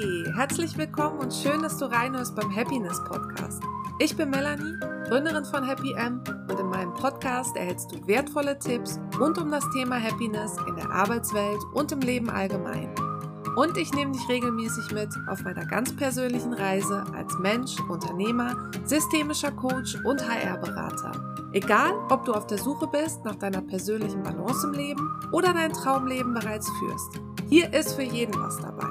Herzlich willkommen und schön, dass du reinhörst beim Happiness Podcast. Ich bin Melanie, Gründerin von Happy M und in meinem Podcast erhältst du wertvolle Tipps rund um das Thema Happiness in der Arbeitswelt und im Leben allgemein. Und ich nehme dich regelmäßig mit auf meiner ganz persönlichen Reise als Mensch, Unternehmer, systemischer Coach und HR-Berater. Egal, ob du auf der Suche bist nach deiner persönlichen Balance im Leben oder dein Traumleben bereits führst. Hier ist für jeden was dabei.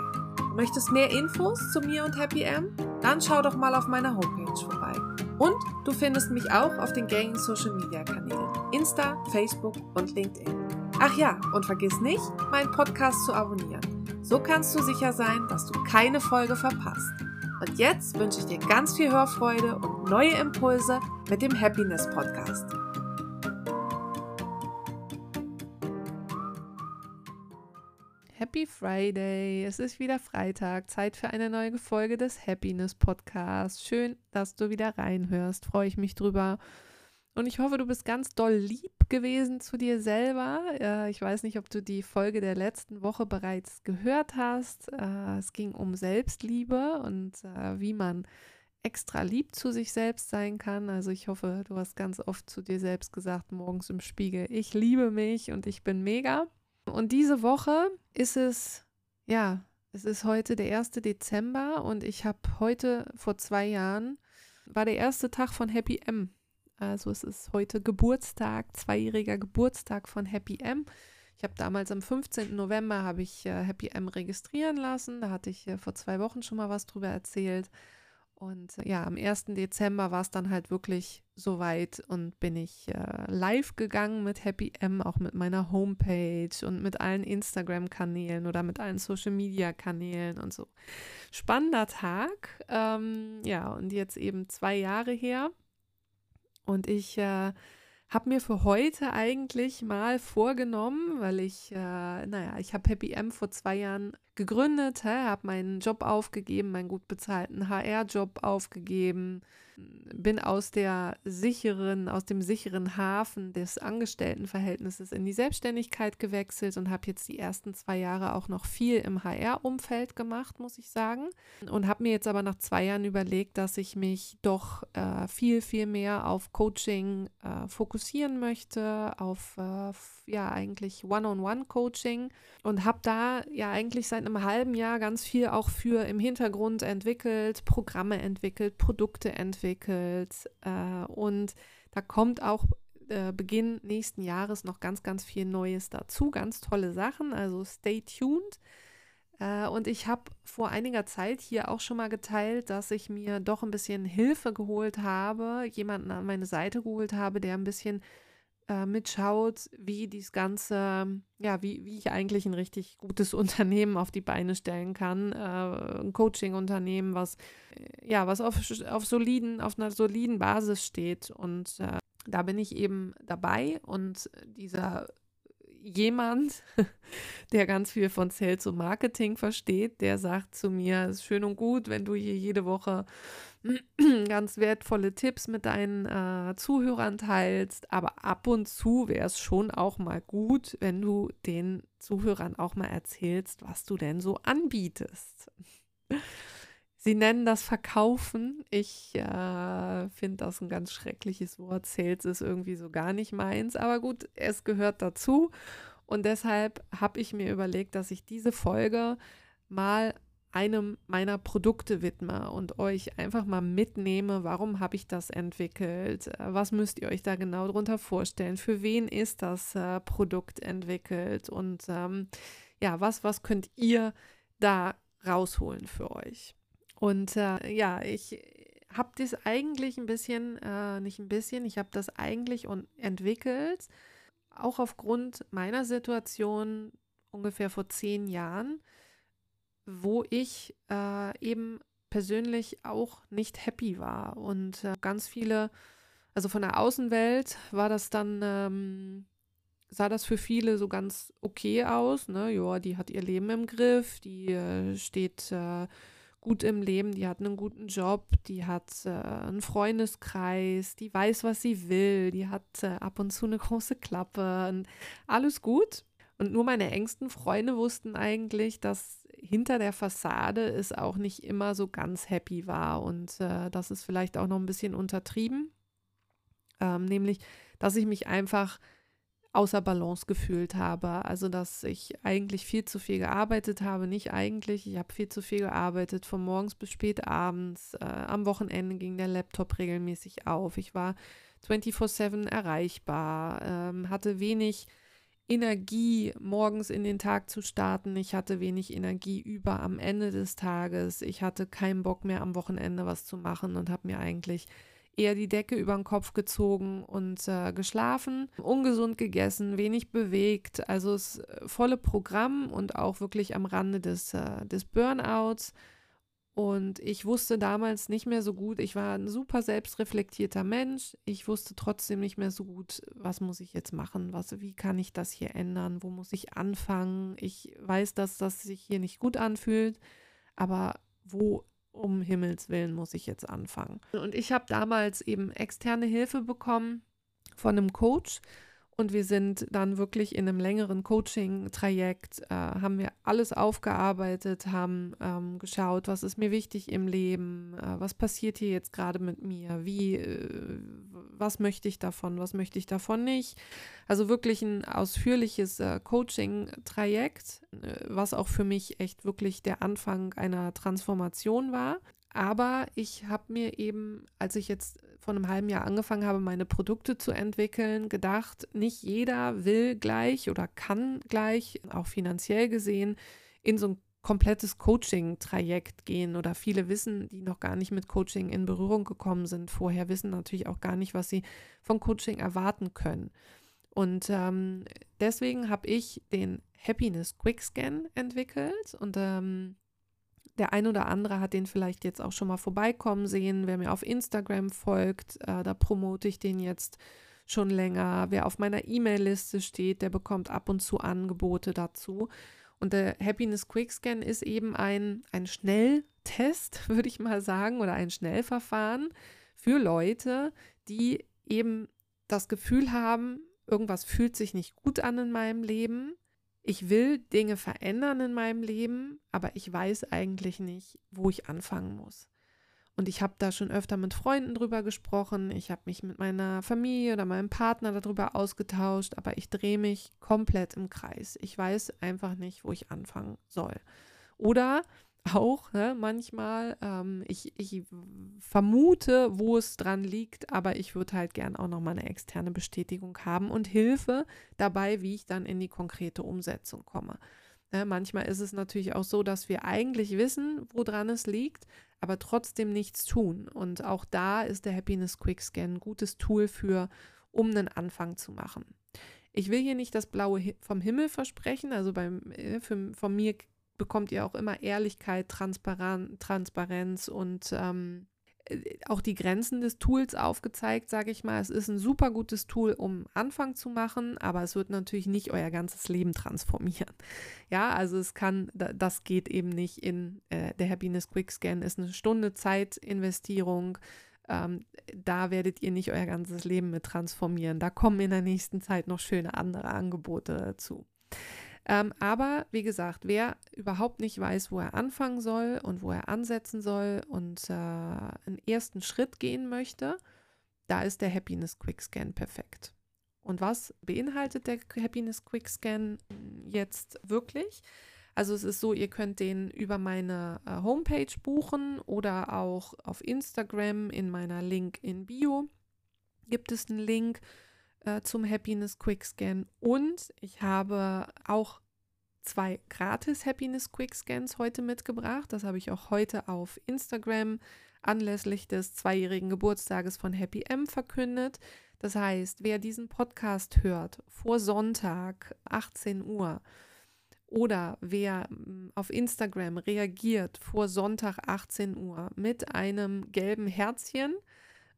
Möchtest mehr Infos zu mir und Happy M? Dann schau doch mal auf meiner Homepage vorbei. Und du findest mich auch auf den gängigen Social Media Kanälen Insta, Facebook und LinkedIn. Ach ja, und vergiss nicht, meinen Podcast zu abonnieren. So kannst du sicher sein, dass du keine Folge verpasst. Und jetzt wünsche ich dir ganz viel Hörfreude und neue Impulse mit dem Happiness Podcast. Happy Friday. Es ist wieder Freitag. Zeit für eine neue Folge des Happiness Podcasts. Schön, dass du wieder reinhörst. Freue ich mich drüber. Und ich hoffe, du bist ganz doll lieb gewesen zu dir selber. Äh, ich weiß nicht, ob du die Folge der letzten Woche bereits gehört hast. Äh, es ging um Selbstliebe und äh, wie man extra lieb zu sich selbst sein kann. Also ich hoffe, du hast ganz oft zu dir selbst gesagt, morgens im Spiegel, ich liebe mich und ich bin mega. Und diese Woche ist es, ja, es ist heute der 1. Dezember und ich habe heute vor zwei Jahren, war der erste Tag von Happy M. Also es ist heute Geburtstag, zweijähriger Geburtstag von Happy M. Ich habe damals am 15. November habe ich äh, Happy M registrieren lassen. Da hatte ich äh, vor zwei Wochen schon mal was drüber erzählt. Und äh, ja, am 1. Dezember war es dann halt wirklich soweit und bin ich äh, live gegangen mit Happy M, auch mit meiner Homepage und mit allen Instagram-Kanälen oder mit allen Social-Media-Kanälen und so. Spannender Tag. Ähm, ja, und jetzt eben zwei Jahre her. Und ich äh, habe mir für heute eigentlich mal vorgenommen, weil ich, äh, naja, ich habe Happy M vor zwei Jahren gegründet, habe meinen Job aufgegeben, meinen gut bezahlten HR-Job aufgegeben, bin aus der sicheren, aus dem sicheren Hafen des Angestelltenverhältnisses in die Selbstständigkeit gewechselt und habe jetzt die ersten zwei Jahre auch noch viel im HR-Umfeld gemacht, muss ich sagen. Und habe mir jetzt aber nach zwei Jahren überlegt, dass ich mich doch äh, viel, viel mehr auf Coaching äh, fokussieren möchte, auf äh, ja eigentlich One-on-One-Coaching und habe da ja eigentlich seit einem halben Jahr ganz viel auch für im Hintergrund entwickelt, Programme entwickelt, Produkte entwickelt äh, und da kommt auch äh, Beginn nächsten Jahres noch ganz, ganz viel Neues dazu, ganz tolle Sachen, also stay tuned. Äh, und ich habe vor einiger Zeit hier auch schon mal geteilt, dass ich mir doch ein bisschen Hilfe geholt habe, jemanden an meine Seite geholt habe, der ein bisschen äh, mitschaut, wie dies Ganze, ja, wie, wie ich eigentlich ein richtig gutes Unternehmen auf die Beine stellen kann. Äh, ein Coaching-Unternehmen, was, äh, ja, was auf, auf soliden, auf einer soliden Basis steht. Und äh, da bin ich eben dabei und dieser jemand, der ganz viel von Sales und Marketing versteht, der sagt zu mir, es ist schön und gut, wenn du hier jede Woche ganz wertvolle Tipps mit deinen äh, Zuhörern teilst, aber ab und zu wäre es schon auch mal gut, wenn du den Zuhörern auch mal erzählst, was du denn so anbietest. Sie nennen das Verkaufen. Ich äh, finde das ein ganz schreckliches Wort. Sales ist irgendwie so gar nicht meins. Aber gut, es gehört dazu. Und deshalb habe ich mir überlegt, dass ich diese Folge mal einem meiner Produkte widme und euch einfach mal mitnehme, warum habe ich das entwickelt, was müsst ihr euch da genau darunter vorstellen, für wen ist das äh, Produkt entwickelt? Und ähm, ja, was, was könnt ihr da rausholen für euch. Und äh, ja, ich habe das eigentlich ein bisschen, äh, nicht ein bisschen, ich habe das eigentlich entwickelt, auch aufgrund meiner Situation ungefähr vor zehn Jahren, wo ich äh, eben persönlich auch nicht happy war. Und äh, ganz viele, also von der Außenwelt war das dann, ähm, sah das für viele so ganz okay aus. Ne? Ja, die hat ihr Leben im Griff, die äh, steht äh, gut im Leben, die hat einen guten Job, die hat äh, einen Freundeskreis, die weiß, was sie will, die hat äh, ab und zu eine große Klappe und alles gut. Und nur meine engsten Freunde wussten eigentlich, dass hinter der Fassade es auch nicht immer so ganz happy war. Und äh, das ist vielleicht auch noch ein bisschen untertrieben. Ähm, nämlich, dass ich mich einfach außer Balance gefühlt habe. Also, dass ich eigentlich viel zu viel gearbeitet habe. Nicht eigentlich, ich habe viel zu viel gearbeitet, von morgens bis spät abends. Äh, am Wochenende ging der Laptop regelmäßig auf. Ich war 24/7 erreichbar, ähm, hatte wenig Energie, morgens in den Tag zu starten. Ich hatte wenig Energie über am Ende des Tages. Ich hatte keinen Bock mehr am Wochenende was zu machen und habe mir eigentlich eher die Decke über den Kopf gezogen und äh, geschlafen, ungesund gegessen, wenig bewegt. Also das äh, volle Programm und auch wirklich am Rande des, äh, des Burnouts. Und ich wusste damals nicht mehr so gut, ich war ein super selbstreflektierter Mensch. Ich wusste trotzdem nicht mehr so gut, was muss ich jetzt machen, was, wie kann ich das hier ändern, wo muss ich anfangen. Ich weiß, dass das sich hier nicht gut anfühlt, aber wo um Himmels willen muss ich jetzt anfangen. Und ich habe damals eben externe Hilfe bekommen von einem Coach und wir sind dann wirklich in einem längeren Coaching-Trajekt, äh, haben wir alles aufgearbeitet, haben ähm, geschaut, was ist mir wichtig im Leben, äh, was passiert hier jetzt gerade mit mir, wie, äh, was möchte ich davon, was möchte ich davon nicht. Also wirklich ein ausführliches äh, Coaching-Trajekt, äh, was auch für mich echt wirklich der Anfang einer Transformation war. Aber ich habe mir eben, als ich jetzt vor einem halben Jahr angefangen habe, meine Produkte zu entwickeln, gedacht, nicht jeder will gleich oder kann gleich, auch finanziell gesehen, in so ein komplettes Coaching-Trajekt gehen oder viele wissen, die noch gar nicht mit Coaching in Berührung gekommen sind, vorher wissen natürlich auch gar nicht, was sie von Coaching erwarten können. Und ähm, deswegen habe ich den Happiness Quick Scan entwickelt und ähm, der ein oder andere hat den vielleicht jetzt auch schon mal vorbeikommen sehen. Wer mir auf Instagram folgt, äh, da promote ich den jetzt schon länger. Wer auf meiner E-Mail-Liste steht, der bekommt ab und zu Angebote dazu. Und der Happiness Quick Scan ist eben ein, ein Schnelltest, würde ich mal sagen, oder ein Schnellverfahren für Leute, die eben das Gefühl haben, irgendwas fühlt sich nicht gut an in meinem Leben ich will Dinge verändern in meinem Leben, aber ich weiß eigentlich nicht, wo ich anfangen muss. Und ich habe da schon öfter mit Freunden drüber gesprochen, ich habe mich mit meiner Familie oder meinem Partner darüber ausgetauscht, aber ich drehe mich komplett im Kreis. Ich weiß einfach nicht, wo ich anfangen soll. Oder auch ne, manchmal. Ähm, ich, ich vermute, wo es dran liegt, aber ich würde halt gern auch noch mal eine externe Bestätigung haben und Hilfe dabei, wie ich dann in die konkrete Umsetzung komme. Ne, manchmal ist es natürlich auch so, dass wir eigentlich wissen, woran es liegt, aber trotzdem nichts tun. Und auch da ist der Happiness Quick Scan ein gutes Tool für, um einen Anfang zu machen. Ich will hier nicht das Blaue vom Himmel versprechen, also beim, äh, für, von mir bekommt ihr auch immer Ehrlichkeit, Transparenz und ähm, äh, auch die Grenzen des Tools aufgezeigt, sage ich mal. Es ist ein super gutes Tool, um Anfang zu machen, aber es wird natürlich nicht euer ganzes Leben transformieren. Ja, also es kann, das geht eben nicht in äh, der Happiness Quick Scan, ist eine Stunde Zeitinvestierung. Ähm, da werdet ihr nicht euer ganzes Leben mit transformieren. Da kommen in der nächsten Zeit noch schöne andere Angebote dazu. Ähm, aber wie gesagt, wer überhaupt nicht weiß, wo er anfangen soll und wo er ansetzen soll und äh, einen ersten Schritt gehen möchte, da ist der Happiness Quick Scan perfekt. Und was beinhaltet der Happiness Quick Scan jetzt wirklich? Also es ist so, ihr könnt den über meine äh, Homepage buchen oder auch auf Instagram in meiner Link in Bio gibt es einen Link äh, zum Happiness Quick Scan. Und ich habe auch zwei gratis Happiness Quick Scans heute mitgebracht. Das habe ich auch heute auf Instagram anlässlich des zweijährigen Geburtstages von Happy M verkündet. Das heißt, wer diesen Podcast hört vor Sonntag 18 Uhr oder wer mm, auf Instagram reagiert vor Sonntag 18 Uhr mit einem gelben Herzchen,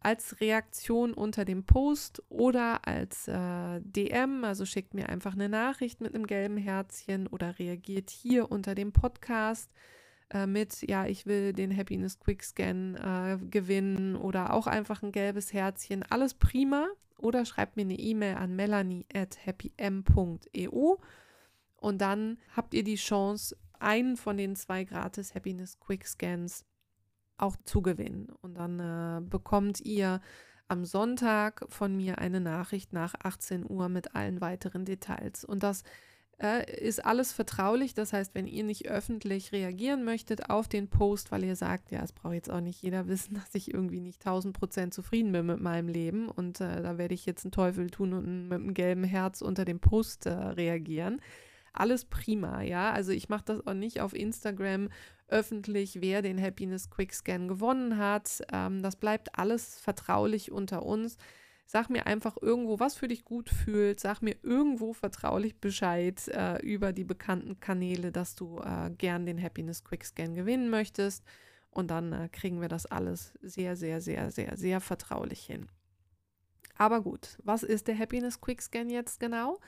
als Reaktion unter dem Post oder als äh, DM, also schickt mir einfach eine Nachricht mit einem gelben Herzchen oder reagiert hier unter dem Podcast äh, mit, ja, ich will den Happiness Quick Scan äh, gewinnen oder auch einfach ein gelbes Herzchen. Alles prima. Oder schreibt mir eine E-Mail an melanie at happym.eu und dann habt ihr die Chance, einen von den zwei gratis Happiness Quick Scans auch zugewinnen. Und dann äh, bekommt ihr am Sonntag von mir eine Nachricht nach 18 Uhr mit allen weiteren Details. Und das äh, ist alles vertraulich. Das heißt, wenn ihr nicht öffentlich reagieren möchtet auf den Post, weil ihr sagt, ja, es braucht jetzt auch nicht jeder wissen, dass ich irgendwie nicht 1000 Prozent zufrieden bin mit meinem Leben und äh, da werde ich jetzt einen Teufel tun und mit einem gelben Herz unter dem Post äh, reagieren alles prima, ja. Also ich mache das auch nicht auf Instagram öffentlich, wer den Happiness Quick Scan gewonnen hat. Ähm, das bleibt alles vertraulich unter uns. Sag mir einfach irgendwo, was für dich gut fühlt. Sag mir irgendwo vertraulich Bescheid äh, über die bekannten Kanäle, dass du äh, gern den Happiness Quick Scan gewinnen möchtest. Und dann äh, kriegen wir das alles sehr, sehr, sehr, sehr, sehr vertraulich hin. Aber gut, was ist der Happiness Quick Scan jetzt genau?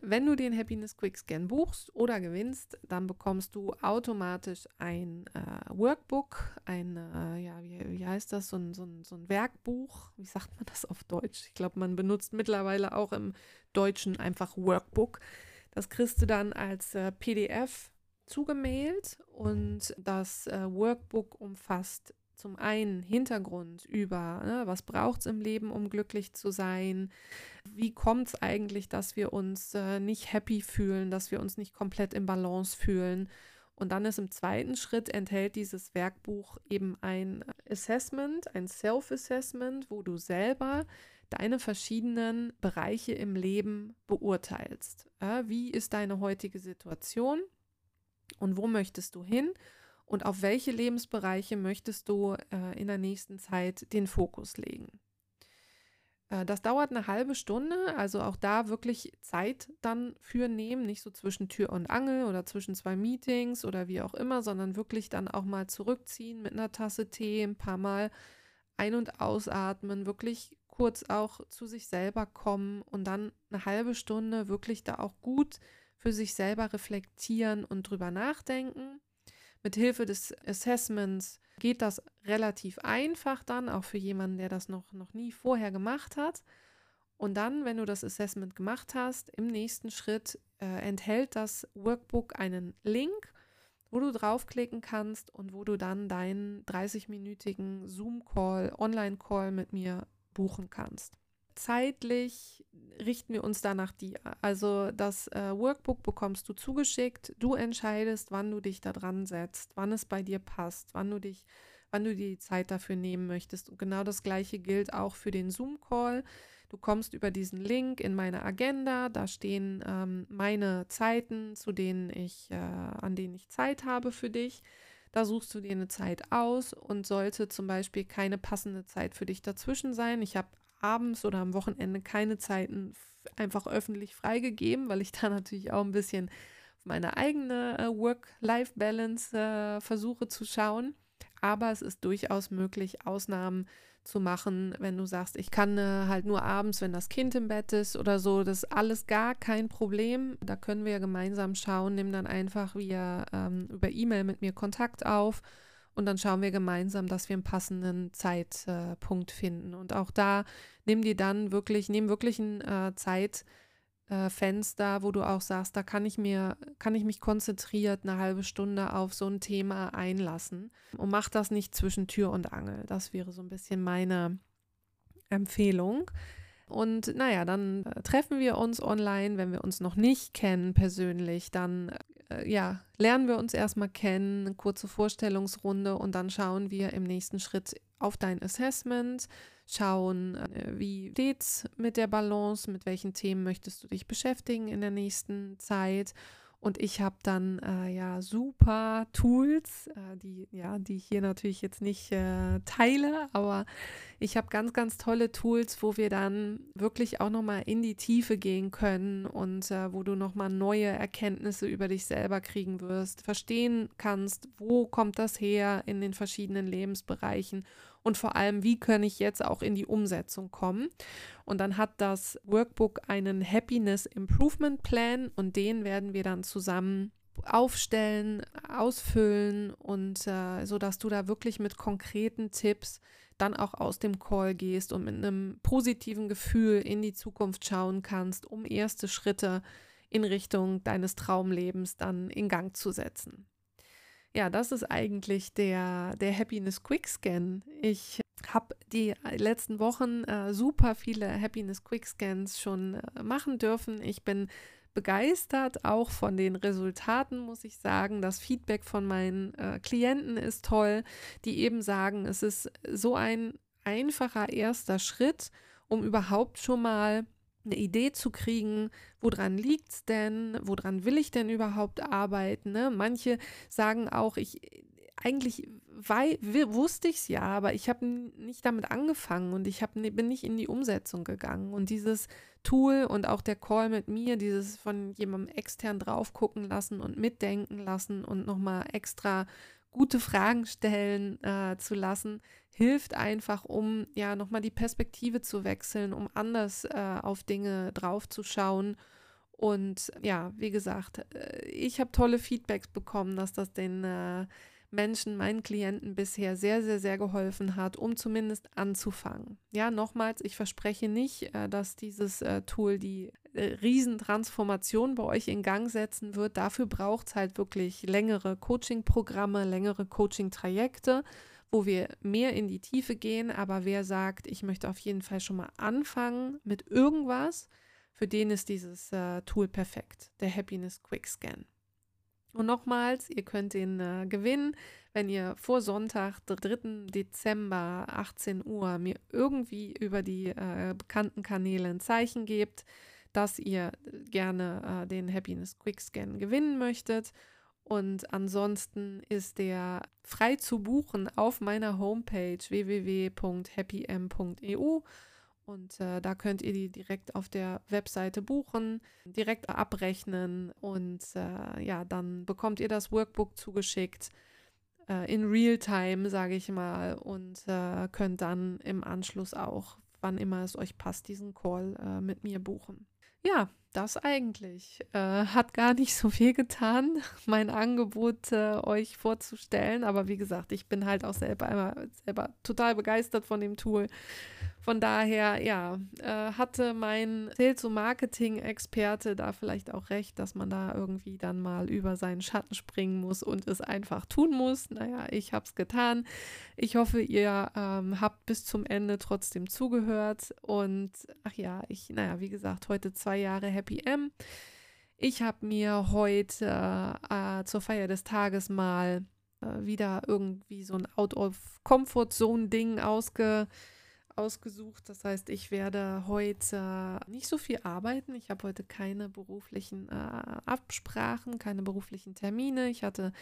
Wenn du den Happiness Quick Scan buchst oder gewinnst, dann bekommst du automatisch ein äh, Workbook, ein, äh, ja, wie, wie, heißt das, so ein, so, ein, so ein Werkbuch. Wie sagt man das auf Deutsch? Ich glaube, man benutzt mittlerweile auch im Deutschen einfach Workbook. Das kriegst du dann als äh, PDF zugemailt und das äh, Workbook umfasst zum einen Hintergrund über, ne, was braucht es im Leben, um glücklich zu sein? Wie kommt es eigentlich, dass wir uns äh, nicht happy fühlen, dass wir uns nicht komplett im Balance fühlen? Und dann ist im zweiten Schritt enthält dieses Werkbuch eben ein Assessment, ein Self-Assessment, wo du selber deine verschiedenen Bereiche im Leben beurteilst. Äh, wie ist deine heutige Situation und wo möchtest du hin? Und auf welche Lebensbereiche möchtest du äh, in der nächsten Zeit den Fokus legen. Äh, das dauert eine halbe Stunde, also auch da wirklich Zeit dann für nehmen, nicht so zwischen Tür und Angel oder zwischen zwei Meetings oder wie auch immer, sondern wirklich dann auch mal zurückziehen mit einer Tasse Tee, ein paar Mal ein- und ausatmen, wirklich kurz auch zu sich selber kommen und dann eine halbe Stunde wirklich da auch gut für sich selber reflektieren und drüber nachdenken mit Hilfe des Assessments geht das relativ einfach dann, auch für jemanden, der das noch, noch nie vorher gemacht hat. Und dann, wenn du das Assessment gemacht hast, im nächsten Schritt äh, enthält das Workbook einen Link, wo du draufklicken kannst und wo du dann deinen 30-minütigen Zoom-Call, Online-Call mit mir buchen kannst zeitlich richten wir uns danach dir. Also das äh, Workbook bekommst du zugeschickt. Du entscheidest, wann du dich da dran setzt, wann es bei dir passt, wann du dich, wann du die Zeit dafür nehmen möchtest. Und genau das gleiche gilt auch für den Zoom-Call. Du kommst über diesen Link in meine Agenda. Da stehen ähm, meine Zeiten, zu denen ich, äh, an denen ich Zeit habe für dich. Da suchst du dir eine Zeit aus und sollte zum Beispiel keine passende Zeit für dich dazwischen sein. Ich habe abends oder am Wochenende keine Zeiten einfach öffentlich freigegeben, weil ich da natürlich auch ein bisschen meine eigene äh, Work-Life-Balance äh, versuche zu schauen. Aber es ist durchaus möglich, Ausnahmen zu machen, wenn du sagst, ich kann äh, halt nur abends, wenn das Kind im Bett ist oder so. Das ist alles gar kein Problem. Da können wir gemeinsam schauen. Nimm dann einfach via ähm, über E-Mail mit mir Kontakt auf und dann schauen wir gemeinsam, dass wir einen passenden Zeitpunkt äh, finden. Und auch da nimm dir dann wirklich, nimm wirklich ein äh, Zeitfenster, äh, wo du auch sagst, da kann ich mir, kann ich mich konzentriert eine halbe Stunde auf so ein Thema einlassen. Und mach das nicht zwischen Tür und Angel. Das wäre so ein bisschen meine Empfehlung. Und naja, dann äh, treffen wir uns online, wenn wir uns noch nicht kennen persönlich, dann äh, ja, lernen wir uns erstmal kennen, eine kurze Vorstellungsrunde und dann schauen wir im nächsten Schritt auf dein Assessment, schauen, äh, wie steht's mit der Balance, mit welchen Themen möchtest du dich beschäftigen in der nächsten Zeit und ich habe dann äh, ja super Tools, äh, die ja, die ich hier natürlich jetzt nicht äh, teile, aber ich habe ganz, ganz tolle Tools, wo wir dann wirklich auch nochmal in die Tiefe gehen können und äh, wo du nochmal neue Erkenntnisse über dich selber kriegen wirst, verstehen kannst, wo kommt das her in den verschiedenen Lebensbereichen und vor allem, wie kann ich jetzt auch in die Umsetzung kommen. Und dann hat das Workbook einen Happiness Improvement Plan und den werden wir dann zusammen aufstellen, ausfüllen und äh, so dass du da wirklich mit konkreten Tipps dann auch aus dem Call gehst und mit einem positiven Gefühl in die Zukunft schauen kannst, um erste Schritte in Richtung deines Traumlebens dann in Gang zu setzen. Ja, das ist eigentlich der, der Happiness Quick Scan. Ich habe die letzten Wochen äh, super viele Happiness Quick Scans schon äh, machen dürfen. Ich bin begeistert, auch von den Resultaten, muss ich sagen. Das Feedback von meinen äh, Klienten ist toll, die eben sagen, es ist so ein einfacher erster Schritt, um überhaupt schon mal eine Idee zu kriegen, woran liegt es denn, woran will ich denn überhaupt arbeiten. Ne? Manche sagen auch, ich eigentlich wei wusste ich es ja, aber ich habe nicht damit angefangen und ich hab, bin nicht in die Umsetzung gegangen. Und dieses Tool und auch der Call mit mir, dieses von jemandem extern drauf gucken lassen und mitdenken lassen und nochmal extra gute Fragen stellen äh, zu lassen, hilft einfach, um ja nochmal die Perspektive zu wechseln, um anders äh, auf Dinge draufzuschauen. Und ja, wie gesagt, äh, ich habe tolle Feedbacks bekommen, dass das den äh, Menschen, meinen Klienten bisher sehr, sehr, sehr geholfen hat, um zumindest anzufangen. Ja, nochmals, ich verspreche nicht, äh, dass dieses äh, Tool die äh, Riesentransformation bei euch in Gang setzen wird. Dafür braucht es halt wirklich längere Coaching-Programme, längere Coaching-Trajekte, wo wir mehr in die Tiefe gehen. Aber wer sagt, ich möchte auf jeden Fall schon mal anfangen mit irgendwas, für den ist dieses Tool perfekt, der Happiness Quick Scan. Und nochmals, ihr könnt den äh, gewinnen, wenn ihr vor Sonntag, 3. Dezember, 18 Uhr, mir irgendwie über die äh, bekannten Kanäle ein Zeichen gebt, dass ihr gerne äh, den Happiness Quick Scan gewinnen möchtet. Und ansonsten ist der frei zu buchen auf meiner Homepage www.happym.eu. Und äh, da könnt ihr die direkt auf der Webseite buchen, direkt abrechnen und äh, ja, dann bekommt ihr das Workbook zugeschickt äh, in Realtime, sage ich mal, und äh, könnt dann im Anschluss auch, wann immer es euch passt, diesen Call äh, mit mir buchen. Ja, das eigentlich. Äh, hat gar nicht so viel getan, mein Angebot euch vorzustellen, aber wie gesagt, ich bin halt auch selber, selber total begeistert von dem Tool von daher, ja, äh, hatte mein Sales- und Marketing-Experte da vielleicht auch recht, dass man da irgendwie dann mal über seinen Schatten springen muss und es einfach tun muss. Naja, ich habe es getan. Ich hoffe, ihr ähm, habt bis zum Ende trotzdem zugehört. Und ach ja, ich, naja, wie gesagt, heute zwei Jahre Happy M. Ich habe mir heute äh, zur Feier des Tages mal äh, wieder irgendwie so ein Out-of-Comfort-Zone-Ding ausge ausgesucht. Das heißt, ich werde heute nicht so viel arbeiten. Ich habe heute keine beruflichen äh, Absprachen, keine beruflichen Termine. Ich hatte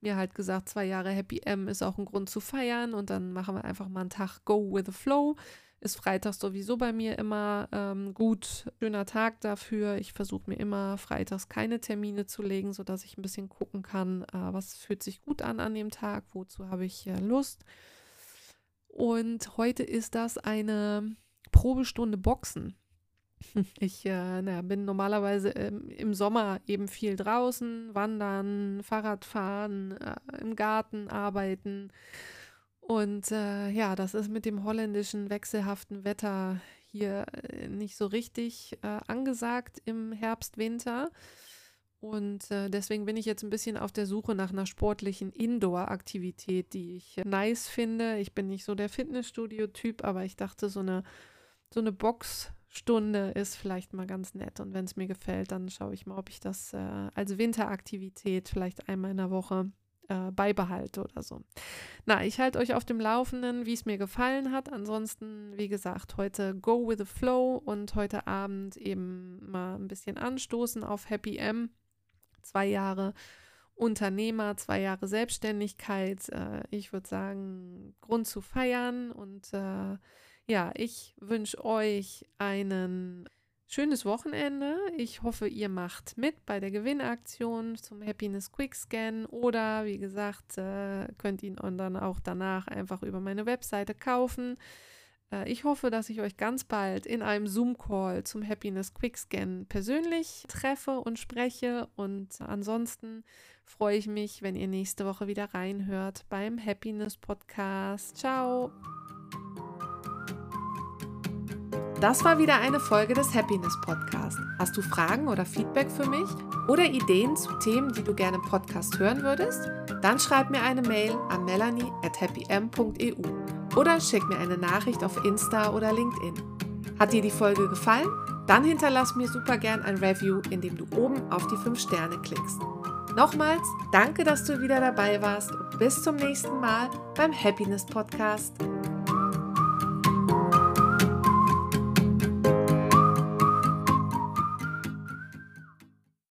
mir halt gesagt, zwei Jahre Happy M ist auch ein Grund zu feiern und dann machen wir einfach mal einen Tag Go with the Flow. Ist Freitag sowieso bei mir immer ähm, gut, schöner Tag dafür. Ich versuche mir immer freitags keine Termine zu legen, sodass ich ein bisschen gucken kann, äh, was fühlt sich gut an an dem Tag, wozu habe ich äh, Lust. Und heute ist das eine Probestunde Boxen. Ich äh, na, bin normalerweise ähm, im Sommer eben viel draußen, wandern, Fahrradfahren, äh, im Garten arbeiten. Und äh, ja, das ist mit dem holländischen wechselhaften Wetter hier äh, nicht so richtig äh, angesagt im Herbst, Winter. Und äh, deswegen bin ich jetzt ein bisschen auf der Suche nach einer sportlichen Indoor-Aktivität, die ich nice finde. Ich bin nicht so der Fitnessstudio-Typ, aber ich dachte, so eine, so eine Boxstunde ist vielleicht mal ganz nett. Und wenn es mir gefällt, dann schaue ich mal, ob ich das äh, als Winteraktivität vielleicht einmal in der Woche äh, beibehalte oder so. Na, ich halte euch auf dem Laufenden, wie es mir gefallen hat. Ansonsten, wie gesagt, heute Go with the Flow und heute Abend eben mal ein bisschen anstoßen auf Happy M zwei Jahre Unternehmer, zwei Jahre Selbstständigkeit. Äh, ich würde sagen, Grund zu feiern. Und äh, ja, ich wünsche euch einen schönes Wochenende. Ich hoffe, ihr macht mit bei der Gewinnaktion zum Happiness Quick Scan oder wie gesagt, äh, könnt ihn dann auch danach einfach über meine Webseite kaufen. Äh, ich hoffe, dass ich euch ganz bald in einem Zoom-Call zum Happiness Quickscan persönlich treffe und spreche. Und ansonsten freue ich mich, wenn ihr nächste Woche wieder reinhört beim Happiness Podcast. Ciao! Das war wieder eine Folge des Happiness Podcast. Hast du Fragen oder Feedback für mich oder Ideen zu Themen, die du gerne im Podcast hören würdest? Dann schreib mir eine Mail an melanie at happym.eu oder schick mir eine Nachricht auf Insta oder LinkedIn. Hat dir die Folge gefallen? Dann hinterlass mir super gern ein Review, indem du oben auf die 5 Sterne klickst. Nochmals, danke, dass du wieder dabei warst und bis zum nächsten Mal beim Happiness Podcast.